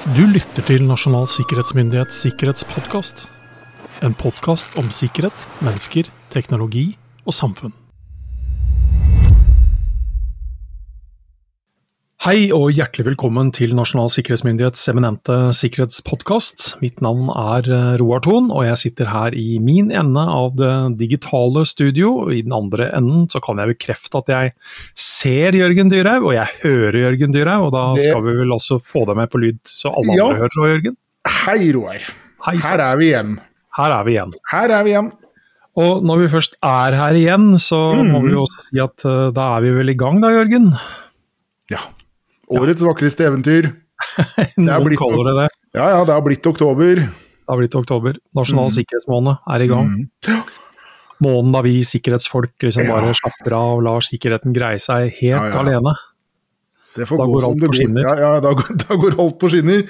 Du lytter til Nasjonal sikkerhetsmyndighets sikkerhetspodkast. En podkast om sikkerhet, mennesker, teknologi og samfunn. Hei og hjertelig velkommen til Nasjonal sikkerhetsmyndighets eminente sikkerhetspodkast. Mitt navn er eh, Roar Thon, og jeg sitter her i min ende av det digitale studio. I den andre enden så kan jeg bekrefte at jeg ser Jørgen Dyrhaug, og jeg hører Jørgen Dyrhaug. Og da skal vi vel også få deg med på lyd, så alle Ja. andre hører òg, Jørgen? Hei, Roar. Hei Her er vi igjen. her er vi igjen. Her er vi igjen. Og når vi først er her igjen, så må Mhm. vi også si at eh, da er vi vel i gang da, Jørgen? Ja. Årets vakreste eventyr. Noen kaller det det. Ja ja, det har blitt oktober. Det har blitt oktober. Nasjonal mm. sikkerhetsmåned er i gang. Mm. Ja. Måneden da vi sikkerhetsfolk liksom Ja. bare slapper av og lar sikkerheten greie seg helt Ja, ja. alene. Det får Da gå går som alt det går. skinner. Ja, ja, da, da går alt på skinner.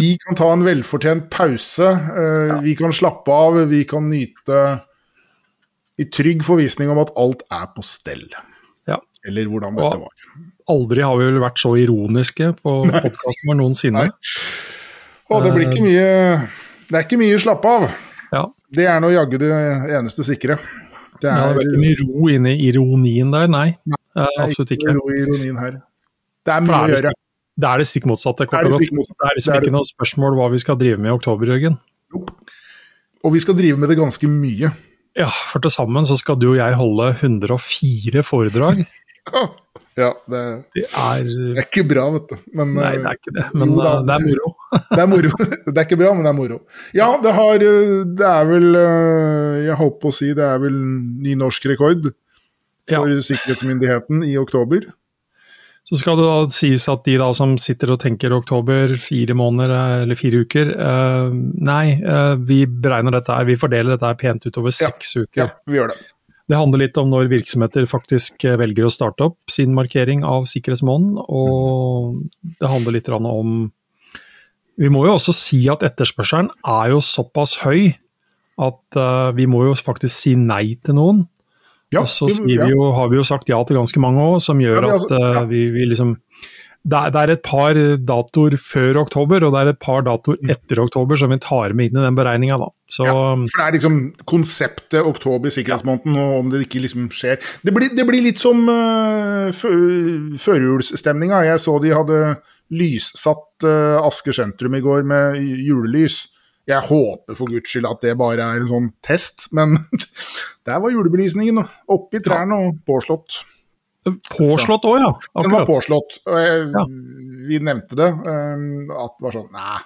Vi kan ta en velfortjent pause. eh, Vi kan slappe av. Vi kan nyte i trygg forvisning om at alt er på stell. Ja. Eller hvordan dette var. Aldri har vi vel vært så ironiske på podkasten vår noensinne. Nei. Og det blir ikke mye Det er ikke mye å slappe av. Ja. Det er nå jaggu det eneste sikre. Det Det er ikke veldig mye ro inni i ironien der, nei. Eh, absolutt ikke. ro i ironien her. Det er mye å det er det gjøre. Det er det stikk motsatte, Det er det stikk motsatte. Det er liksom Det er ikke noe spørsmål hva vi skal drive med i oktober, Jørgen. Og vi skal drive med det ganske mye. Ja, for til sammen så skal du og jeg holde 104 foredrag. Ja, det, Det er det er ikke bra, vet du. Men Nei, det er ikke det, men Jo da. eh, det er moro. det er moro. Det er ikke bra, men det er moro. Ja, det har eh, Det er vel eh, Jeg holdt på å si det er vel ny norsk rekord Ja. for sikkerhetsmyndigheten i oktober. Så skal det da sies at de da som sitter og tenker oktober, fire måneder eller fire uker Nei, vi beregner dette her, vi fordeler dette her pent utover Ja. seks Ja, uker. vi gjør det. Det handler litt om når virksomheter faktisk eh, velger å starte opp sin markering av sikkerhetsmåneden, og det handler litt om Vi må jo også si at etterspørselen er jo såpass høy at eh, vi må jo faktisk si nei til noen. Ja, og så vi- ja. vi jo, har vi jo sagt ja til ganske mange òg, som gjør Ja, altså, at eh, ja. vi, vi liksom det er, det er et par datoer før oktober, og det er et par datoer etter oktober som vi tar med inn i den beregninga. Ja, for det er liksom konseptet oktober, sikkerhetsmåneden, og om det ikke liksom skjer Det blir, det blir litt som uh, førjulsstemninga. Jeg så de hadde lyssatt uh, Asker sentrum i går med julelys. Jeg håper for guds skyld at det bare er en sånn test, men der var julebelysningen oppi trærne og påslått. Påslått òg, ja. Den var påslått. Og jeg, Ja. Vi nevnte det, um, at det var sånn Nei,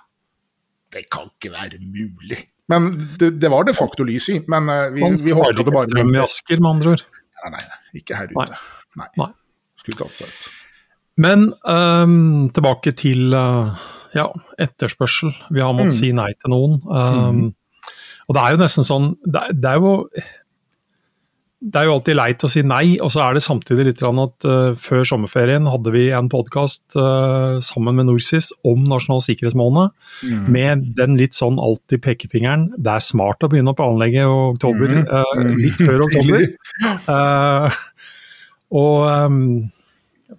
det kan ikke være mulig. Men det, det var de facto lys i. Men uh, vi, Man vi håpet det bare strøm i Asker, med andre ord. Nei, nei, nei, ikke her ute. Nei. Nei. Skulle tatt seg ut. Men um, tilbake til uh, ja, etterspørsel. Vi har måttet Mm. si nei til noen. Øhm, Og det er jo nesten sånn det, er- det er jo det er jo alltid leit å si nei, og så er det samtidig litt at uh, før sommerferien hadde vi en podkast sammen med Norsis om nasjonal sikkerhetsmåned, Mm. med den litt sånn alltid pekefingeren. Det er smart å begynne å planlegge i oktober, øh, litt før oktober. Eh, og um,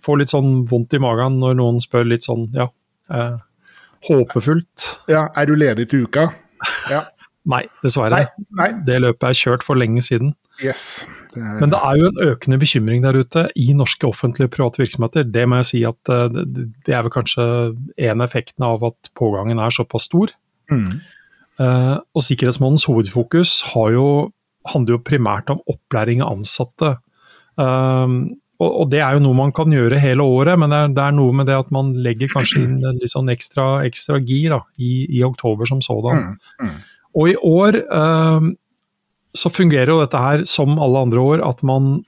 får litt sånn vondt i magen når noen spør litt sånn, ja, eh, håpefullt. Ja, er du ledig til uka? Ja. Nei, dessverre. Nei. Nei. Det løpet er kjørt for lenge siden. Yes. Det Men det er jo en økende bekymring der ute i norske offentlige og private virksomheter. Det må jeg si at eh, det, er vel kanskje en av effektene av at pågangen er såpass stor. mm. Eh, og sikkerhetsmånedens hovedfokus har jo, handler jo primært om opplæring av ansatte. Um, og, det er jo noe man kan gjøre hele året, men det er, det er noe med det at man legger kanskje inn litt sånn ekstra, ekstra gir da, i, i oktober som sådan. Mm. Mm. Og i år så fungerer jo dette her som alle andre år, at man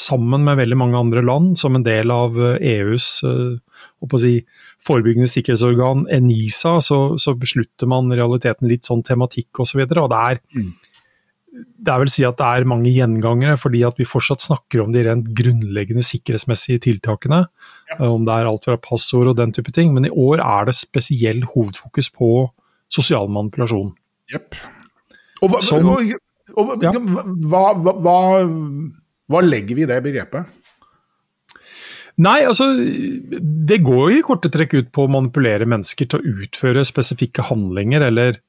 sammen med veldig mange andre land, som en del av eh, EUs eh, å si, forebyggende sikkerhetsorgan, ENISA, så, så beslutter man realiteten litt sånn tematikk osv. Og, så og det er Mm. det er vel si at det er mange gjengangere, fordi at vi fortsatt snakker om de rent grunnleggende sikkerhetsmessige tiltakene. Ja. Om det er alt fra passord og den type ting. Men i år er det spesiell hovedfokus på sosial manipulasjon. Yep. Og, hva, Som- og, og, hva, hva, hva, hva legger vi i det begrepet? Nei, altså det går jo i korte trekk ut på å manipulere mennesker til å utføre spesifikke handlinger eller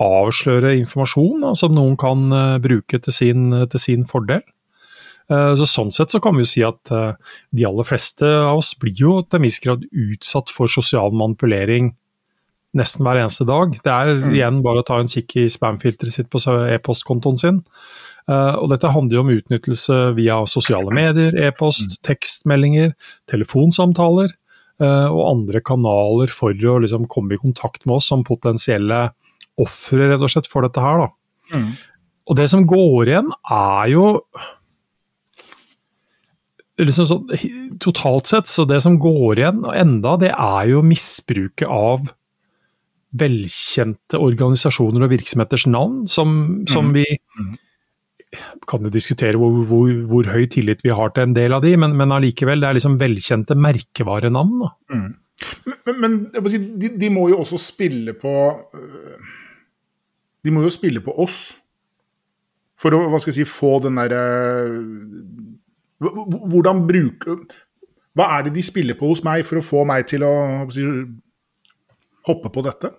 avsløre informasjon da, som noen kan uh, bruke til sin, til sin fordel. Uh, så Sånn sett så kan vi jo si at uh, de aller fleste av oss blir jo til en viss grad utsatt for sosial manipulering nesten hver eneste dag. Det er mm. igjen bare å ta en kikk i spamfilteret sitt på e-postkontoen sin. Uh, og dette handler jo om utnyttelse via sosiale medier, e-post, mm. tekstmeldinger, telefonsamtaler uh, og andre kanaler for å liksom, komme i kontakt med oss som potensielle ofre rett og slett for dette her. Mm. Og det som går igjen, er jo liksom så, Totalt sett, så det som går igjen enda, det er jo misbruket av velkjente organisasjoner og virksomheters navn, som, som mm. vi mm kan jo diskutere hvor, hvor, hvor, høy tillit vi har til en del av de, men, men allikevel, det er liksom velkjente merkevarenavn. Mm. Men, men de, de, må jo også spille på øh, De må jo spille på oss for å hva skal jeg si, få den derre Hvordan bruke Hva er det de spiller på hos meg for å få meg til å si, hoppe på dette?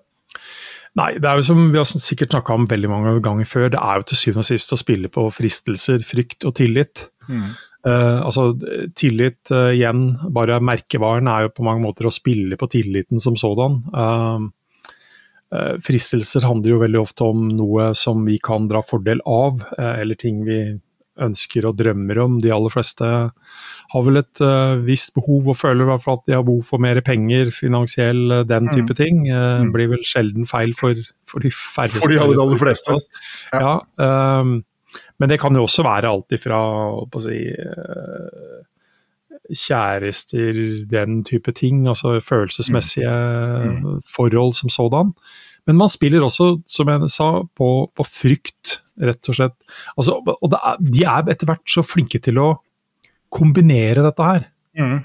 Nei, det er jo som vi har sikkert snakka om veldig mange ganger før, det er jo til syvende og sist å spille på fristelser, frykt og tillit. Mm. Uh, altså tillit uh, igjen, bare merkevaren er jo på mange måter å spille på tilliten som sådan. Uh, fristelser handler jo veldig ofte om noe som vi kan dra fordel av, eller ting vi ønsker og drømmer om. De aller fleste har vel et uh, visst behov og føler i hvert fall at de har behov for mer penger, finansiell, uh, den mm. type ting. Uh, mm. Blir vel sjelden feil for, for de færreste. For de aller, aller fleste. Ja. ja um, men det kan jo også være alt ifra å si, kjærester, den type ting. Altså følelsesmessige mm. mm. forhold som sådan. Men man spiller også, som jeg sa, på, på frykt, rett og slett. Altså, og er, de er etter hvert så flinke til å kombinere dette her. Mm.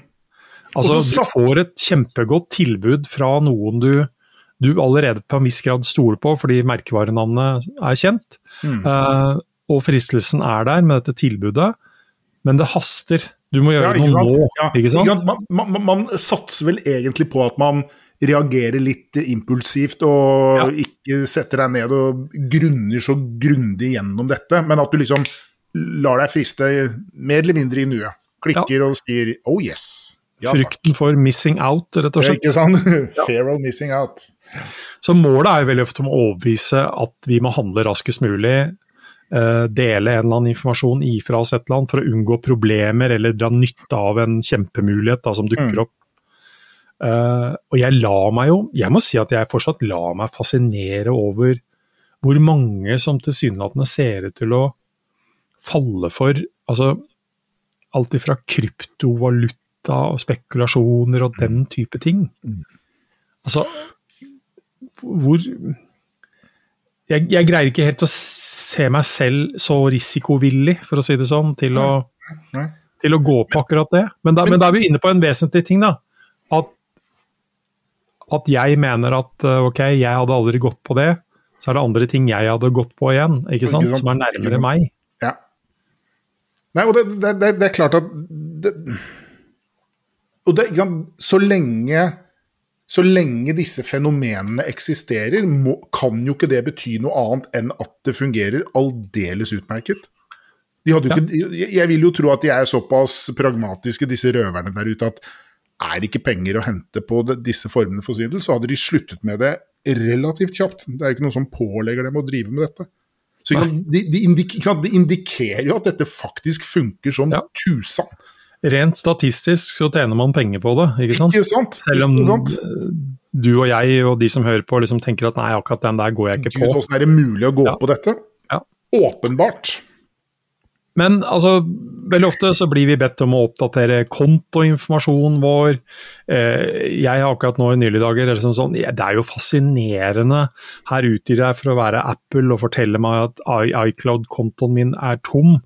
Altså, du får et kjempegodt tilbud fra noen du, du allerede på en viss grad stoler på fordi merkevarenavnet er kjent. Mm. Uh, og fristelsen er der med dette tilbudet, men det haster. Du må gjøre ja, noe nå. Ja, ikke sant? Man, man, man, satser vel egentlig på at man reagerer litt impulsivt og ja. ikke setter deg ned og grunner så grundig gjennom dette, men at du liksom lar deg friste mer eller mindre i nuet. Klikker ja. og sier 'oh yes'. Ja, Frykten for missing out, rett og slett. Ikke sant? Fair of missing out. Så målet er jo veldig ofte om å overbevise at vi må handle raskest mulig. Uh, dele en eller annen informasjon ifra oss et eller annet for å unngå problemer eller dra nytte av en kjempemulighet da, som dukker mm. opp. Uh, og jeg la meg jo, jeg må si at jeg fortsatt la meg fascinere over hvor mange som tilsynelatende ser ut til å falle for altså, alt ifra kryptovaluta og spekulasjoner og den type ting. Altså, hvor jeg, jeg, greier ikke helt å se meg selv så risikovillig, for å si det sånn, til å, til å gå på akkurat det. Men da, men da, er vi inne på en vesentlig ting, da. At, jeg mener at eh, ok, jeg hadde aldri gått på det, så er det andre ting jeg hadde gått på igjen, ikke sant? Som er nærmere meg. Nei, og det, det, det, det er klart at Og det, så lenge så lenge disse fenomenene eksisterer, må, kan jo ikke det bety noe annet enn at det fungerer aldeles utmerket. De ja. ikke, jeg vil jo tro at de er såpass pragmatiske, disse røverne der ute, at er ikke penger å hente på disse formene for svindel, så hadde de sluttet med det relativt kjapt. Det er jo ikke noen som pålegger dem å drive med dette. Så de, de, indik, de, indikerer jo at dette faktisk funker som ja. tusen. Rent statistisk så tjener man penger på det, ikke sant? Ikke sant? Selv om sant? du og jeg og de som hører på liksom tenker at nei, akkurat den der går jeg ikke Gud, på. Hvordan er det mulig å gå ja. på dette? Ja. Åpenbart. Men altså, veldig ofte så blir vi bedt om å oppdatere kontoinformasjonen vår. Eh, jeg har akkurat nå i nylige dager liksom sånn, Det er jo fascinerende. Her utgir jeg for å være Apple og forteller meg at iCloud-kontoen min er tom.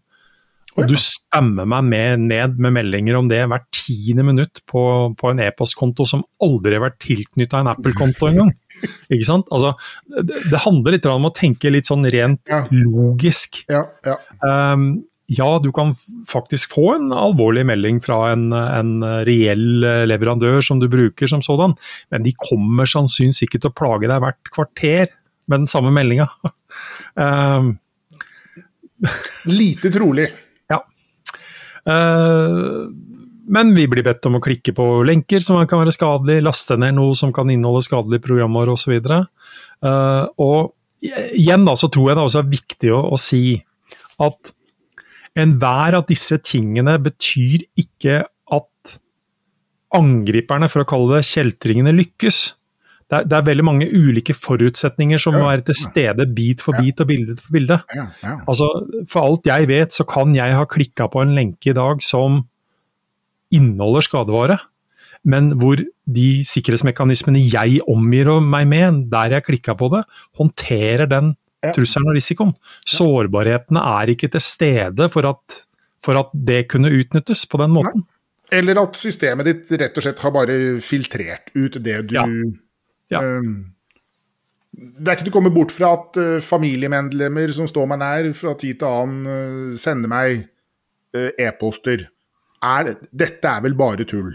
Og du stemmer meg med, ned med meldinger om det hvert tiende minutt på, på en e-postkonto som aldri har vært tilknytta en Apple-konto engang. Ikke sant? Altså, det, det, handler litt om å tenke litt sånn rent ja. logisk. Ja, ja. Um, ja, du kan faktisk få en alvorlig melding fra en, en, reell leverandør som du bruker som sådan, men de kommer sannsynligvis ikke til å plage deg hvert kvarter med den samme meldinga. uh, Lite trolig. Ja. Uh, men vi blir bedt om å klikke på lenker som kan være skadelige, laste ned noe som kan inneholde skadelige programmer osv. Uh, og igjen da, så tror jeg det også er viktig å, å si at enhver av disse tingene betyr ikke at angriperne, for å kalle det kjeltringene, lykkes. Det er, det er, veldig mange ulike forutsetninger som må være til stede bit for bit og bilde for bilde. Altså, for alt jeg vet, så kan jeg ha klikka på en lenke i dag som inneholder skadevare, men hvor de sikkerhetsmekanismene jeg omgir meg med, der jeg klikka på det, håndterer den trusselen og risikoen. Sårbarhetene er ikke til stede for at, for at det kunne utnyttes på den måten. Eller at systemet ditt rett og slett har bare filtrert ut det du ja. Ja. Um, det er ikke til å komme bort fra at uh, familiemedlemmer som står meg nær, fra tid til annen uh, sender meg uh, e-poster. dette er vel bare tull.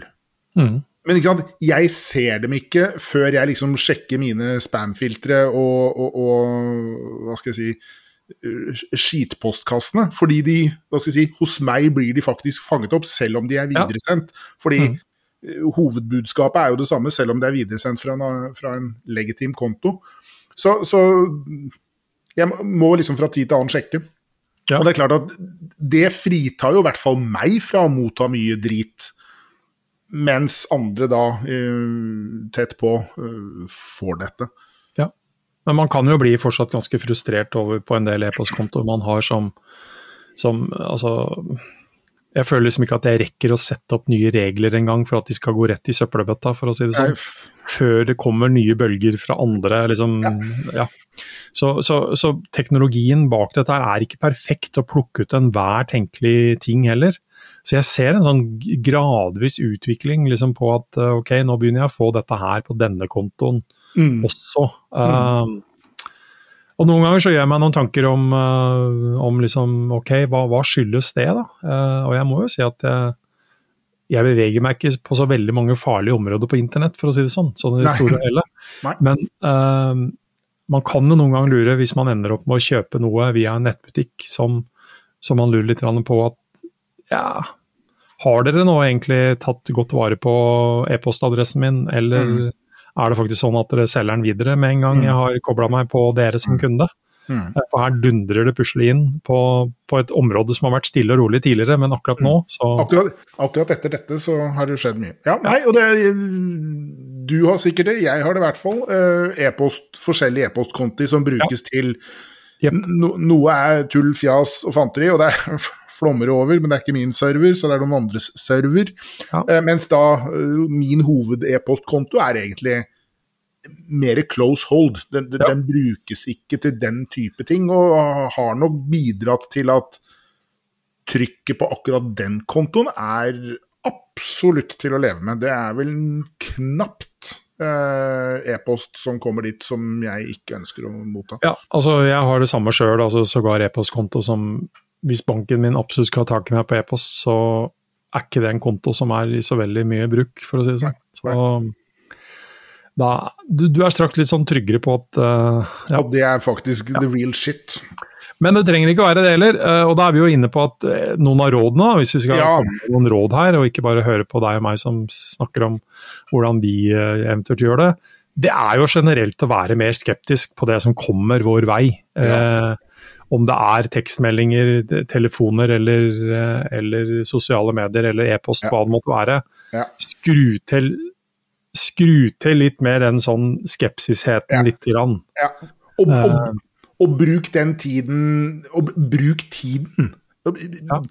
Mm. Men jeg ser dem ikke før jeg liksom sjekker mine spam-filtre og, og, og, hva skal jeg si skitpostkassene. Fordi de, hva skal jeg si, hos meg blir de faktisk fanget opp, selv om de er videresendt. Fordi mm. hovedbudskapet er jo det samme, selv om det er videresendt fra en, fra en legitim konto. Så, så, jeg må liksom fra tid til annen sjekke. Ja. Og det er klart at det fritar jo i hvert fall meg fra å motta mye drit mens andre da uh, tett på uh, får dette. Ja, men man kan jo bli fortsatt ganske frustrert over på en del e-postkontoer man har som, som altså jeg føler liksom ikke at jeg rekker å sette opp nye regler engang for at de skal gå rett i søppelbøtta, for å si det sånn. Før det kommer nye bølger fra andre. liksom, ja. ja. Så, så, så, teknologien bak dette er ikke perfekt å plukke ut enhver tenkelig ting heller. Så jeg ser en sånn gradvis utvikling liksom på at eh, ok, nå begynner jeg å få dette her på denne kontoen mm. også. Mm. Uh, og noen ganger så gjør jeg meg noen tanker om, uh, om liksom, ok, hva, hva, skyldes det, da? Uh, og jeg må jo si at jeg, jeg, beveger meg ikke på så veldig mange farlige områder på internett, for å si det sånn. sånn i det store hele. Men man kan jo noen ganger lure, hvis man ender opp med å kjøpe noe via en nettbutikk som, som man lurer litt på at ja, har dere nå egentlig tatt godt vare på e-postadressen min, eller mm. er det faktisk sånn at dere selger den videre med en gang mm. jeg har kobla meg på dere som mm. kunde? Mm. Eh, for her dundrer det plutselig inn på, på, et område som har vært stille og rolig tidligere, men akkurat nå mm. så akkurat, akkurat, etter dette så har det skjedd mye. Ja, nei, og det Du har sikkert det, jeg har det i hvert fall. Eh, e-post, forskjellige e-postkonti som brukes ja. til Yep. No, noe er tull, fjas og fanteri, og det er flommer over, men det er ikke min server, så det er noen andres server. Ja. Eh, mens da uh, min hoved-e-postkonto er egentlig mer close hold. Den, ja. den, brukes ikke til den type ting, og har nok bidratt til at trykket på akkurat den kontoen er absolutt til å leve med. Det er vel knapt Eh, e-post som kommer dit som jeg ikke ønsker å motta. Ja, altså jeg har det samme sjøl, altså sågar e-postkonto som Hvis banken min absolutt skal ha tak i meg på e-post, så er ikke det en konto som er i så veldig mye bruk, for å si det sånn. Så da, du, du, er straks litt sånn tryggere på at uh, ja. At det er faktisk the real shit. Men det trenger ikke å være det heller. Eh, og da er vi jo inne på at noen noen av rådene, hvis vi skal ja. komme noen råd her, og ikke bare høre på deg og meg som snakker om hvordan vi eh, eventuelt gjør det, det er jo generelt å være mer skeptisk på det som kommer vår vei. Ja. om det er tekstmeldinger, telefoner eller, eller sosiale medier eller e-post, ja. hva det måtte være. Skru til skru til litt mer den sånn skepsisheten ja. litt. Grann. Ja. Og, og, og bruk den tiden Og bruk tiden. Ja.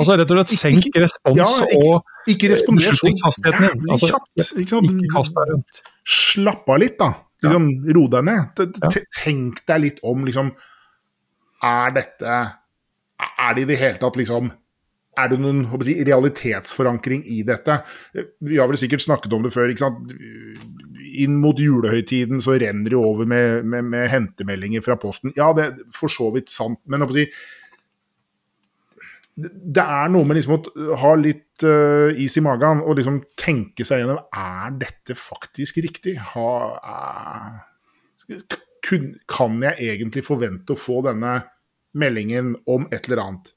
Altså rett og slett senk respons ja, ikke, og ikke beslutningshastigheten din. Altså, ikke, ikke kast deg rundt. Slapp av litt, da. Liksom, ja. Ro deg ned. Tenk deg litt om, liksom Er dette Er det i det hele tatt liksom er det noen si, realitetsforankring i dette? Vi har vel sikkert snakket om det før. ikke sant? inn mot julehøytiden så renner det over med, med, med, hentemeldinger fra Posten. Ja, det er for så vidt sant, men si, det er noe med liksom å ha litt uh, is i magen og liksom tenke seg gjennom Er dette faktisk riktig? Ha, uh, kun, kan jeg egentlig forvente å få denne meldingen om et eller annet?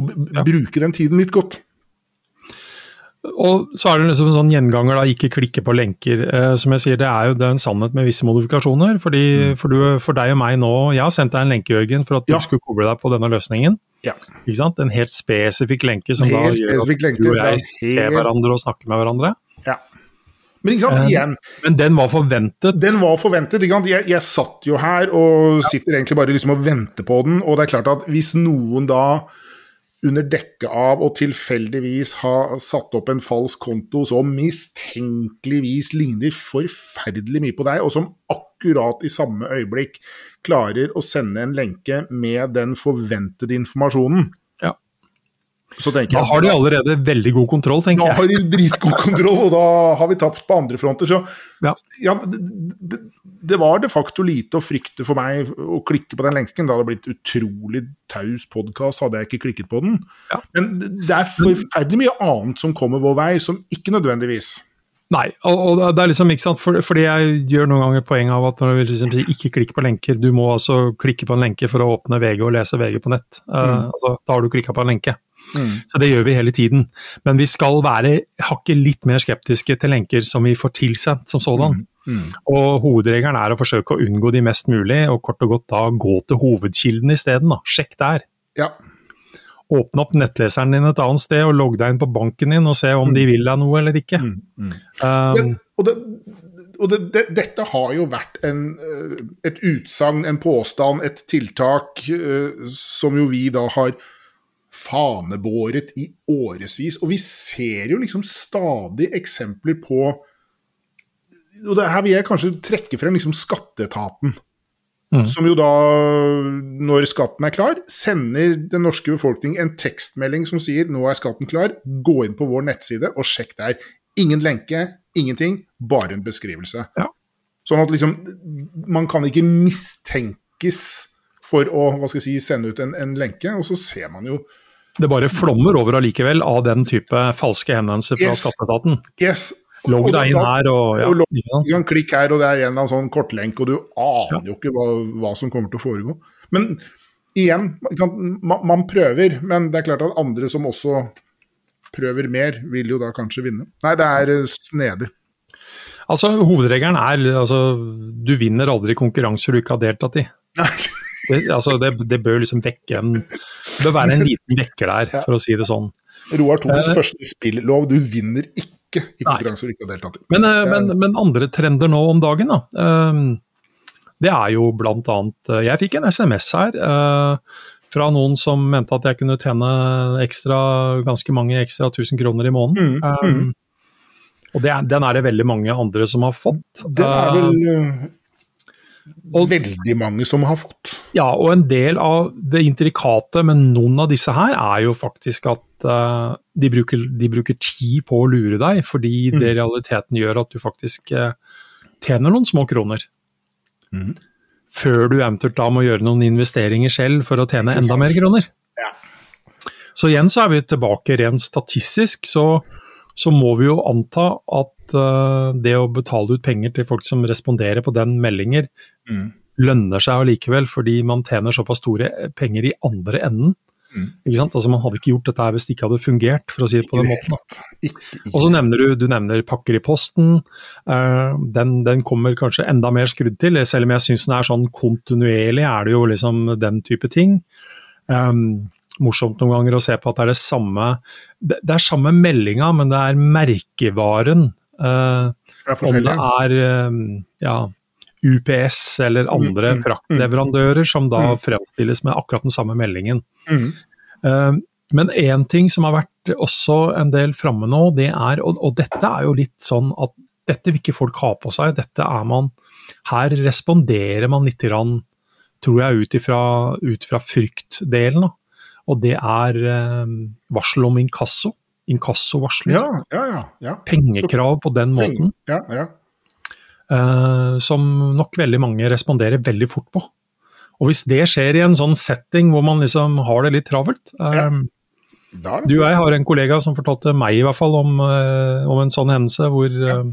Og ja. bruke den tiden litt godt. Og så er det liksom en sånn gjenganger, da, ikke klikke på lenker. Eh, som jeg sier, det er jo det er en sannhet med visse modifikasjoner. fordi mm. for, du, for, deg og meg nå, jeg har sendt deg en lenke, Jørgen, for at ja. du skulle koble deg på denne løsningen. Ja. Ikke sant? En helt spesifikk lenke som helt da gjør at du og jeg ser hverandre og snakker med hverandre. Ja. Men ikke sant, eh, igjen Men den var forventet? Den var forventet. ikke sant? Jeg, jeg satt jo her og sitter egentlig bare liksom og venter på den, og det er klart at hvis noen da under dekke av å tilfeldigvis ha satt opp en falsk konto som mistenkeligvis ligner forferdelig mye på deg, og som akkurat i samme øyeblikk klarer å sende en lenke med den forventede informasjonen. Da har de allerede veldig god kontroll, tenker jeg. Da har de dritgod kontroll, og da har vi tapt på andre fronter. Så ja, ja det, det, det var de facto lite å frykte for meg å klikke på den lenken. Det hadde blitt utrolig taus podkast hadde jeg ikke klikket på den. Ja. Men det er forferdelig mye annet som kommer vår vei, som ikke nødvendigvis Nei, og, det er liksom ikke sant, for, fordi jeg gjør noen ganger poeng av at når du vil liksom ikke klikke på lenker, du må altså klikke på en lenke for å åpne VG og lese VG på nett. Uh, mm. altså, da har du klikka på en lenke. Mm. Så det gjør vi hele tiden. Men vi skal være hakket litt mer skeptiske til lenker som vi får tilsendt som sådan. Mm. Mm. Og Hovedregelen er å forsøke å unngå de mest mulig, og kort og godt da gå til hovedkilden isteden. Sjekk der. Ja. Åpne opp nettleseren din et annet sted og logg deg inn på banken din og se om mm. de vil deg noe eller ikke. Um, ja, og det, og det, det, dette har jo vært en, eh, et utsagn, en påstand, et tiltak uh, som jo vi da har fanebåret i årevis. Og vi ser jo liksom stadig eksempler på og det her vil jeg kanskje trekke frem liksom skatteetaten. Mm. Som jo da, når skatten er klar, sender den norske befolkning en tekstmelding som sier 'nå er skatten klar', gå inn på vår nettside og sjekk der. Ingen lenke, ingenting, bare en beskrivelse. Ja. Sånn at liksom Man kan ikke mistenkes for å hva skal jeg si, sende ut en, en lenke, og så ser man jo det bare flommer over allikevel av den type falske henvendelser fra yes. skatteetaten. Yes, Logg deg inn her og ja, og logg, klikke her, og det er en eller annen sånn kortlenke, og du aner ja. jo ikke hva, hva, som kommer til å foregå. Men igjen, man, man, prøver, men det er klart at andre som også prøver mer, vil jo da kanskje vinne. Nei, det er eh, snedig. Altså, Hovedregelen er altså, du vinner aldri konkurranser du ikke har deltatt i. Det, altså, det, det, bør liksom vekke en Det bør være en liten vekker der, for å si det sånn. Roar Thons eh, første spillov, du vinner ikke i konkurranser du ikke har deltatt i. Men, eh, men, men, andre trender nå om dagen, da. Eh, det er jo blant annet Jeg fikk en SMS her fra noen som mente at jeg kunne tjene ekstra, ganske mange ekstra 1000 kroner i måneden. Mm, mm. Um, og det, den er det veldig mange andre som har fått. Den er vel og, veldig mange som har fått. Ja, og en del av det intrikate med noen av disse her er jo faktisk at uh, de, bruker, de, bruker, tid på å lure deg, fordi mm. det realiteten gjør at du faktisk uh, tjener noen små kroner. Mm. Før du eventuelt da må gjøre noen investeringer selv for å tjene enda mer kroner. Ja. Så igjen så er vi tilbake rent statistisk, så, så må vi jo anta at uh, det å betale ut penger til folk som responderer på den meldinger, mm. lønner seg allikevel, fordi man tjener såpass store penger i andre enden. Mm. Altså, man hadde ikke gjort dette hvis det ikke hadde fungert, for å si det på den måten. Og så nevner du, du nevner pakker i posten. Uh, den, den, kommer kanskje enda mer skrudd til, selv om jeg syns den er sånn kontinuerlig, er det jo liksom den type ting. Um, morsomt noen ganger å se på at det er det samme Det, det er samme meldinga, men det er merkevaren. Uh, om det er um, ja, UPS eller mm, andre mm, fraktleverandører som da mm. fremstilles med akkurat den samme meldingen. Mm. Uh, men én ting som har vært også en del framme nå, det er, og, og, dette er jo litt sånn at dette vil ikke folk ha på seg. dette er man, Her responderer man litt, grann, tror jeg, ut ifra, ut fra fryktdelen. Og det er uh, varsel om inkasso. Inkassovarsler. Ja, ja, ja, ja. Pengekrav på den måten. Ja, ja. Uh, som nok veldig mange responderer veldig fort på. Og hvis det skjer i en sånn setting hvor man liksom har det litt travelt Ja. er det Du og jeg har en kollega som fortalte meg i hvert fall om, uh, om en sånn hendelse hvor, uh,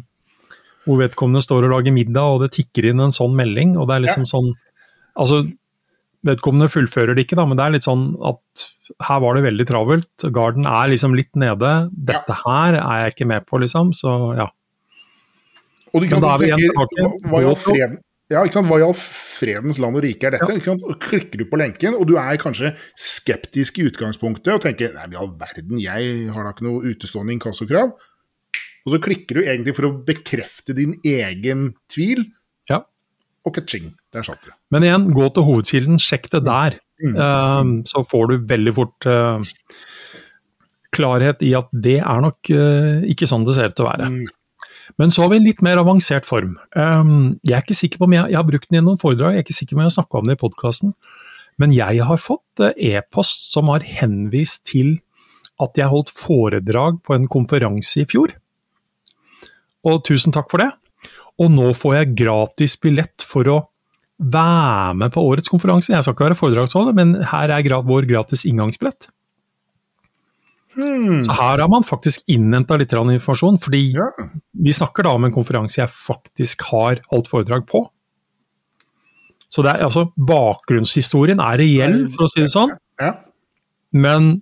hvor vedkommende står og lager middag og det tikker inn en sånn melding, og det er liksom sånn Altså, vedkommende fullfører det ikke, da, men det er litt sånn at her var det veldig travelt. Garden er liksom litt nede. Dette her er jeg ikke med på, liksom. Så ja. Og du kan Men da er vi igjen tilbake. ja, ikke sant? hva i all fredens land og rike er dette? Ikke sant? Klikker du på lenken, og du er kanskje skeptisk i utgangspunktet og tenker nei, i all verden, jeg har da ikke noe utestående inkassokrav. Og så klikker du egentlig for å bekrefte din egen tvil, ja. og ka-ching, der satt det. Men igjen, gå til hovedkilden, sjekk det der. Eh, så får du veldig fort uh, klarhet i at det er nok uh, ikke sånn det ser ut til å være. Mm. Men så har vi en litt mer avansert form. Um, jeg er ikke sikker på om jeg, jeg har brukt den i noen foredrag, jeg er ikke sikker på om jeg har snakka om det i podkasten, men jeg har fått eh, e-post som har henvist til at jeg holdt foredrag på en konferanse i fjor. Og tusen takk for det. Og nå får jeg gratis billett for å være med på årets konferanse. Jeg skal ikke være foredragsholder, men her er vår gratis inngangsbillett. Hmm. Så her har man faktisk innhenta litt informasjon, fordi Ja. vi snakker da om en konferanse jeg faktisk har holdt foredrag på. Så det er, altså, bakgrunnshistorien er reell, for å si det sånn, men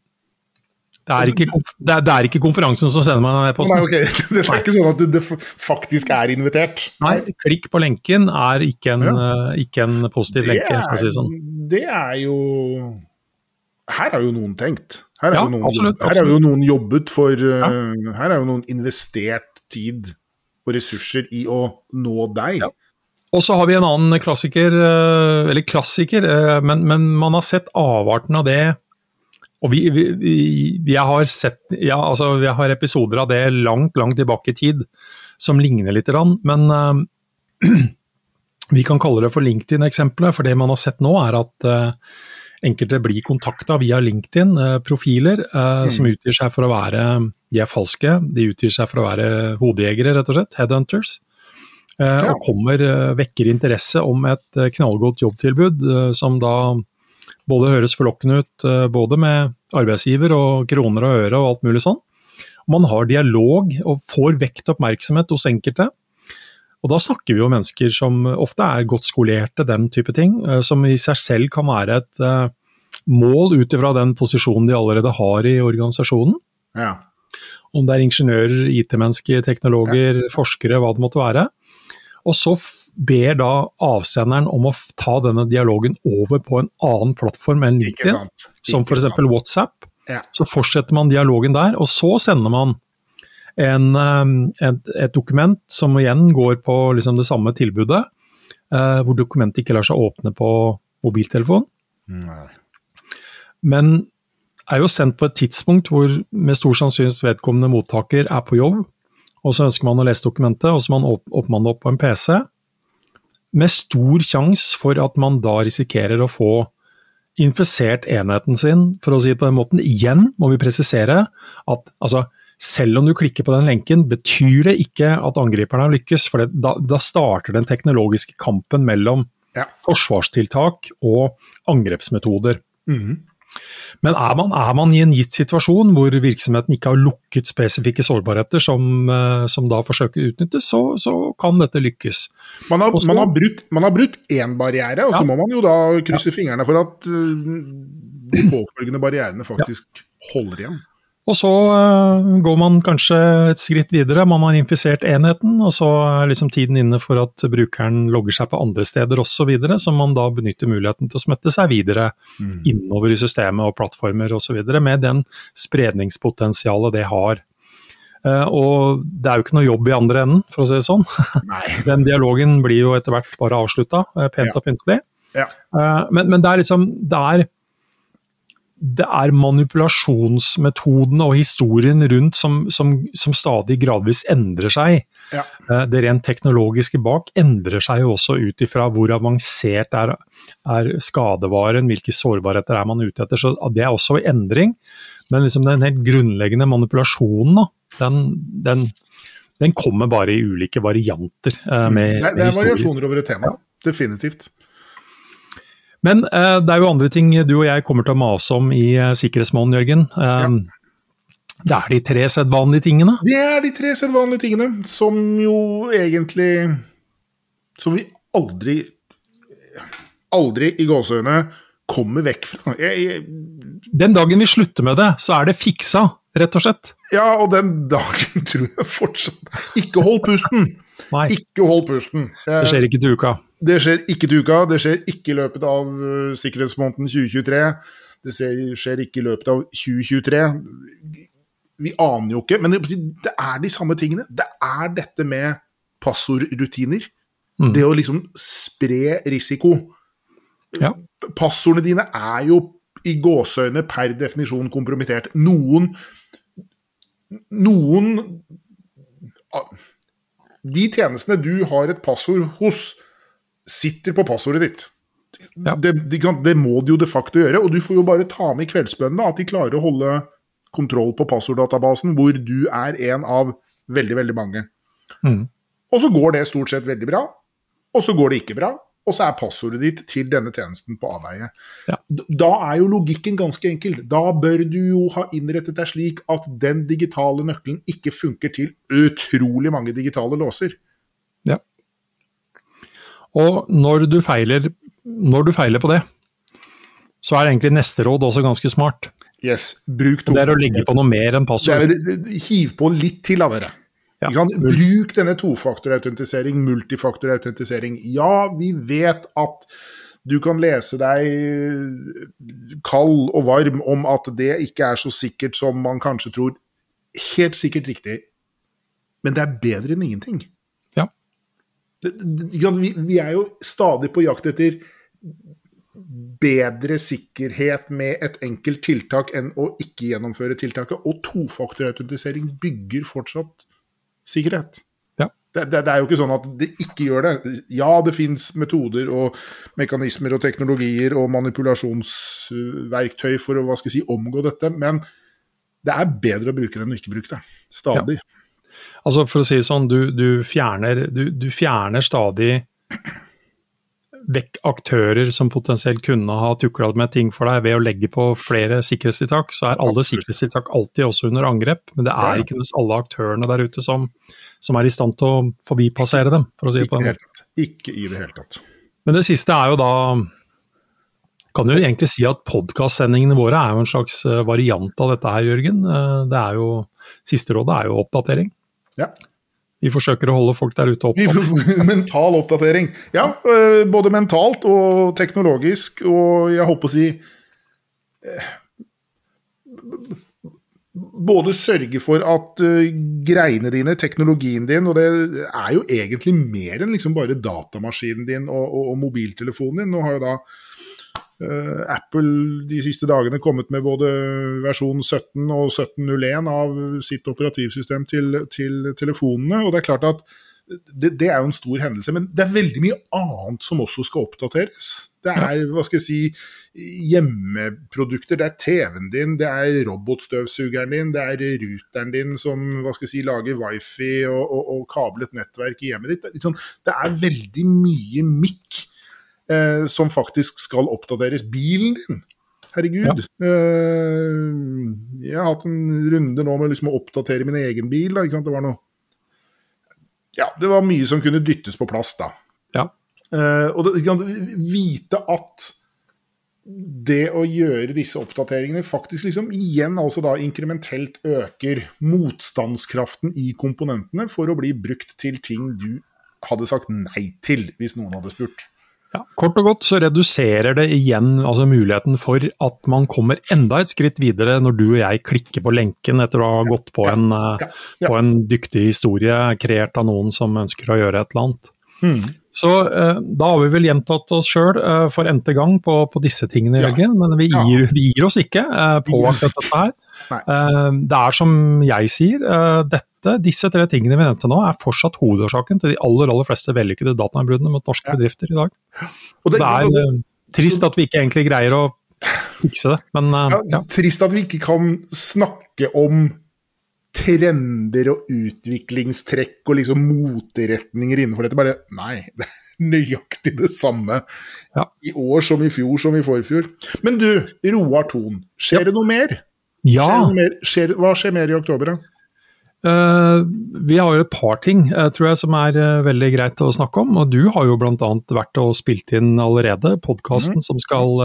det er ikke, det er, det er ikke konferansen som sender meg posten. Nei, ok, Det er ikke sånn at du det faktisk er invitert. Nei, klikk på lenken er ikke en, eh, ikke en positiv lenke, Er, si sånn. det er jo Her har jo noen tenkt. Her har Ja, jo, jo noen jobbet for uh, Her har jo noen investert tid og ressurser i å nå deg. Ja. Og så har vi en annen klassiker, eh, eller klassiker, eh, men, men man har sett avarten av det. Og vi, vi, vi jeg har sett, ja, altså jeg har episoder av det langt, langt tilbake i tid som ligner litt, grann, men uh, vi kan kalle det for LinkedIn-eksempelet. For det man har sett nå er at uh, enkelte blir kontakta via LinkedIn-profiler eh, som utgir seg for å være De er falske, de utgir seg for å være hodejegere, rett og slett. Headhunters. Eh, Ja. Og kommer, vekker interesse om et knallgodt jobbtilbud, som da både høres forlokkende ut, eh, både med arbeidsgiver og kroner og øre og alt mulig sånn. Man har dialog og får vekt oppmerksomhet hos enkelte. Og da snakker vi om mennesker som ofte er godt skolerte, den type ting, eh, som i seg selv kan være et eh, mål ut ifra den posisjonen de allerede har i organisasjonen. Ja. Om det er ingeniører, IT-mennesker, teknologer, forskere, hva det måtte være. Og så ber da avsenderen om å ta denne dialogen over på en annen plattform enn LinkedIn, som f.eks. WhatsApp. Ja. Så fortsetter man dialogen der, og så sender man en, eh, et, et dokument som igjen går på liksom det samme tilbudet, eh, hvor dokumentet ikke lar seg åpne på mobiltelefon, Nei. men er jo sendt på et tidspunkt hvor med stor sannsynlighet vedkommende mottaker er på jobb, og så ønsker man å lese dokumentet, og så man man det opp på en PC, med stor sjanse for at man da risikerer å få infisert enheten sin, for å si det på den måten. Igjen må vi presisere at altså, selv om du klikker på den lenken, betyr det ikke at angriperne har lykkes, for det, da, da starter den teknologiske kampen mellom Ja. forsvarstiltak og angrepsmetoder. Mhm. Men er man, er man i en gitt situasjon hvor virksomheten ikke har lukket spesifikke sårbarheter som, eh, som da forsøker å utnyttes, så, så kan dette lykkes. Man har, Og så- man, har brutt, man har brutt én barriere, og så må man jo da krysse fingrene for at uh, de påfølgende barrierene faktisk holder igjen. Og så eh, går man kanskje et skritt videre, man har infisert enheten, og så er liksom tiden inne for at brukeren logger seg på andre steder osv., så, videre, så man da benytter muligheten til å smette seg videre innover i systemet og plattformer osv., med den spredningspotensialet det har. Eh, Og det er jo ikke noe jobb i andre enden, for å si det sånn. Nei. Den dialogen blir jo etter hvert bare avslutta, pent Ja. og pyntelig. Ja. Eh, Men, men det er liksom det er, det er manipulasjonsmetodene og historien rundt som, som, som stadig gradvis endrer seg. Ja. Eh, Det rent teknologiske bak endrer seg jo også ut ifra hvor avansert er, er skadevaren, hvilke sårbarheter er man ute etter. Så det er også endring. Men liksom den helt grunnleggende manipulasjonen, da, den, den, den kommer bare i ulike varianter eh, med, Det, det er variasjoner over et tema. Definitivt. Men uh, det er jo andre ting du og jeg kommer til å mase om i uh, Sikkerhetsmåneden, Jørgen. Um, ja. Det er de tre sedvanlige tingene? Det er de tre sedvanlige tingene, som jo egentlig Som vi aldri Aldri i gåseøynene kommer vekk fra. Jeg, jeg, den dagen vi slutter med det, så er det fiksa, rett og slett. Ja, og den dagen tror jeg fortsatt Ikke hold pusten! Ikke hold pusten. Det skjer ikke til uka. Det skjer ikke til uka. Det skjer ikke i løpet av uh, sikkerhetsmåneden 2023. Det skjer ikke i løpet av 2023 vi aner jo ikke, men det er de samme tingene. Det er dette med passordrutiner. Mm. Det å liksom spre risiko. Ja. Passordene dine er jo i gåseøyne per definisjon kompromittert. Noen Noen De tjenestene du har et passord hos, sitter på passordet ditt. Ja. Det, det, det, må de jo de facto gjøre, og du får jo bare ta med i kveldsbønnene at de klarer å holde kontroll på passorddatabasen, hvor du er en av veldig, veldig mange. Mm. Og så går det stort sett veldig bra, og så går det ikke bra. Og så er passordet ditt til denne tjenesten på avveie. Ja. Da er jo logikken ganske enkel. Da bør du jo ha innrettet deg slik at den digitale nøkkelen ikke funker til utrolig mange digitale låser. Og når du feiler, når du feiler på det, så er egentlig neste råd også ganske smart. Yes, bruk to. Det er å legge på noe mer enn passord. hiv på litt til av dere. Ja. Bruk denne tofaktorautentisering, multifaktorautentisering. Ja, vi vet at du kan lese deg kald og varm om at det ikke er så sikkert som man kanskje tror. Helt sikkert riktig, men det er bedre enn ingenting. Vi er jo stadig på jakt etter bedre sikkerhet med et enkelt tiltak enn å ikke gjennomføre tiltaket. Og tofaktorautentisering bygger fortsatt sikkerhet. Ja. Det, det, det, er jo ikke sånn at det ikke gjør det. Ja, det fins metoder og mekanismer og teknologier og manipulasjonsverktøy for å hva skal jeg si, omgå dette, men det er bedre å bruke det enn å ikke bruke det. Stadig. Ja. Altså For å si det sånn, du, du, fjerner, du, du fjerner stadig vekk aktører som potensielt kunne ha tukla med ting for deg ved å legge på flere sikkerhetstiltak, så er alle sikkerhetstiltak alltid også under angrep. Men det er ikke alle aktørene der ute som, som er i stand til å forbipassere dem, for å si det på en måte. Ikke i det hele tatt. Men det siste er jo da kan du egentlig si at podkastsendingene våre er jo en slags eh, variant av dette her, Jørgen. Eh, det er jo, Siste rådet er jo oppdatering. Ja. Vi forsøker å holde folk der ute opptatt. Mental oppdatering. Ja, eh, både mentalt og teknologisk, og jeg håper å si eh, Både sørge for at uh, greiene dine, teknologien din, og det er jo egentlig mer enn liksom bare datamaskinen din og, og, og mobiltelefonen din. Nå har jo da Apple de siste dagene kommet med både versjon 17 og 1701 av sitt operativsystem til, til telefonene. og Det er klart at det, det, er jo en stor hendelse, men det er veldig mye annet som også skal oppdateres. Det er hva skal jeg si, hjemmeprodukter, det er TV-en din, det er robotstøvsugeren din, det er ruteren din som hva skal jeg si, lager wifi og, og, og kablet nettverk i hjemmet ditt. Det er, det er veldig mye mikk eh, som faktisk skal oppdateres. Bilen din! Herregud. Ja. Eh, jeg har hatt en runde nå med liksom å oppdatere min egen bil. Da, det var noe Ja, det var mye som kunne dyttes på plass, da. Ja. Eh, og det, vite at det å gjøre disse oppdateringene faktisk liksom igjen altså da inkrementelt øker motstandskraften i komponentene for å bli brukt til ting du hadde sagt nei til hvis noen hadde spurt. Ja, kort og godt så reduserer det igjen altså muligheten for at man kommer enda et skritt videre når du og jeg klikker på lenken etter å ha gått på en, ja. På en dyktig historie kreert av noen som ønsker å gjøre et eller annet. Mm. Så eh, da har vi vel gjentatt oss sjøl eh, for n-te gang på, på, disse tingene, Jørgen. Men vi gir, vi gir, oss ikke eh, på akkurat dette her. Det er som jeg sier, dette disse tre tingene vi nevnte nå, er fortsatt hovedårsaken til de aller aller fleste vellykkede datainnbruddene mot norske ja. bedrifter i dag. Og det, det er trist at vi ikke egentlig greier å fikse det, men uh, ja, Trist at vi ikke kan snakke om trender og utviklingstrekk og liksom moteretninger innenfor dette. Bare nei. det er Nøyaktig det samme Ja. i år som i fjor som i forfjor. Men du, Roar Thon, skjer Ja. det noe mer? Ja, Skjer det noe mer? Skjer, hva skjer mer i oktober, da? Eh, vi har jo et par ting eh, tror jeg, som er eh, veldig greit å snakke om. og Du har jo bl.a. vært og spilt inn allerede podkasten som skal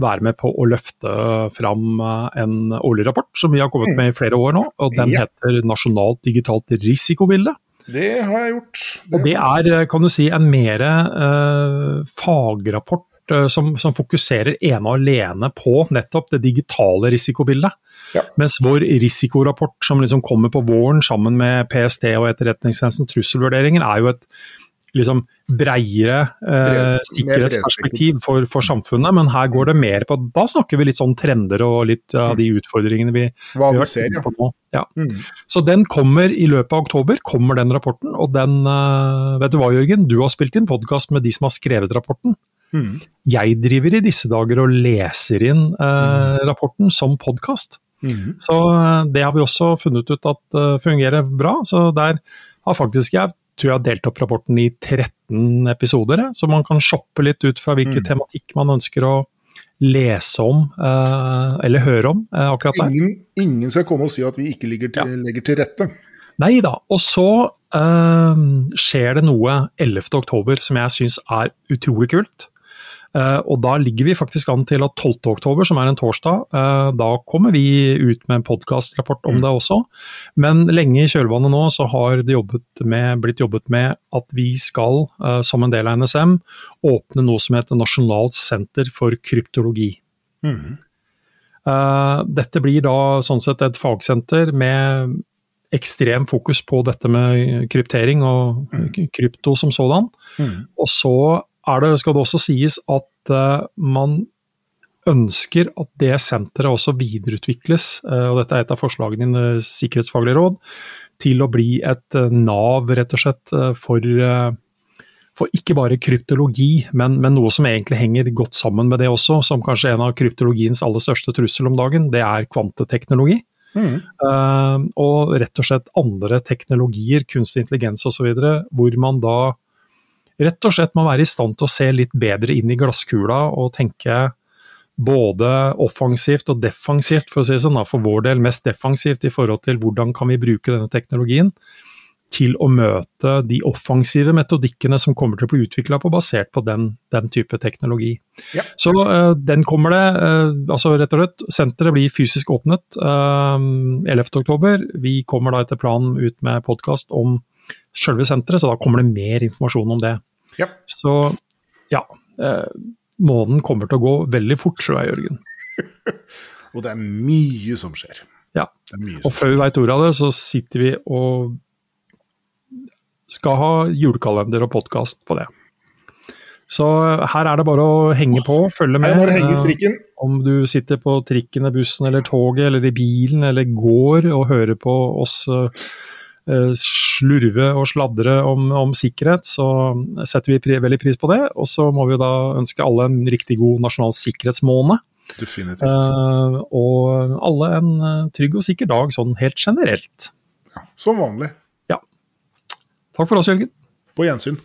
være med på å løfte fram en årlig rapport som vi har kommet med i flere år nå. og Den Ja. heter Nasjonalt digitalt risikobilde. Det har jeg gjort. Og det er, kan du si, en mer eh, fagrapport som, som fokuserer ene og alene på nettopp det digitale risikobildet. Ja. Mens vår risikorapport som liksom kommer på våren sammen med PST og Etterretningstjenesten trusselvurderingen, er jo et liksom breiere eh, sikkerhetsperspektiv for, for samfunnet. Men her går det mer på Da snakker vi litt sånn trender og litt av de utfordringene vi, Hva vi vi ser, ja. på nå. Ja. Mm. Så den kommer i løpet av oktober, kommer den rapporten. Og den, eh, vet du hva Jørgen, du har spilt inn podkast med de som har skrevet rapporten. Mm. Jeg driver i disse dager og leser inn eh, rapporten som podkast. Mm. Så eh, det har vi også funnet ut at eh, fungerer bra. Så der har faktisk jeg tror jeg har delt opp rapporten i 13 episoder, så man kan shoppe litt ut fra hvilken Mm. tematikk man ønsker å lese om, eh, eller høre om akkurat der. Ingen, ingen skal komme og si at vi ikke ligger til, legger til rette. Nei da. Og så eh, skjer det noe 11. oktober som jeg syns er utrolig kult. Eh, og da ligger vi faktisk an til at 12. oktober, som er en torsdag, eh, da kommer vi ut med en podkastrapport om det også. Men lenge i kjølvannet nå så har det jobbet med, blitt jobbet med at vi skal, eh, som en del av NSM, åpne noe som heter Nasjonalt senter for kryptologi. Mm. Dette blir da sånn sett et fagsenter med ekstrem fokus på dette med kryptering og krypto som sådan. Mm. Og så er det, skal det også sies at eh, man ønsker at det senteret også videreutvikles, eh, og dette er et av forslagene i det sikkerhetsfaglige råd, til å bli et eh, nav rett og slett eh, for, eh, for ikke bare kryptologi, men, men noe som egentlig henger godt sammen med det også, som kanskje er en av kryptologiens aller største trussel om dagen, det er kvanteteknologi. Mm. Uh, og rett og slett andre teknologier, kunstig intelligens osv., hvor man da rett og slett må være i stand til å se litt bedre inn i glasskula og tenke både offensivt og defensivt, for å si det sånn, da, for vår del mest defensivt i forhold til hvordan kan vi bruke denne teknologien til å møte de offensive metodikkene som kommer til å bli utvikla på, basert på den, den type teknologi. Ja. Så uh, den kommer det, Uh, altså rett og slett, senteret blir fysisk åpnet uh, 11.10. Vi kommer da etter planen ut med podkast om selve senteret, så da kommer det mer informasjon om det. Ja. Så ja, eh, måneden kommer til å gå veldig fort, tror jeg, Jørgen. Og det er mye som skjer. Ja. Og før vi veit ordet av det, så sitter vi og skal ha julekalender og podkast på det. Så her er det bare å henge på, følge Her med. må du henge Eh, strikken. Om du sitter på trikken, bussen eller toget eller i bilen eller går og hører på oss eh, slurve og sladre om, om sikkerhet, så setter vi pri veldig pris på det. Og så må vi da ønske alle en riktig god nasjonal sikkerhetsmåned. Definitivt. Eh, og alle en eh, trygg og sikker dag sånn helt generelt. Ja, som vanlig. Ja. Takk for oss, Jørgen. På gjensyn.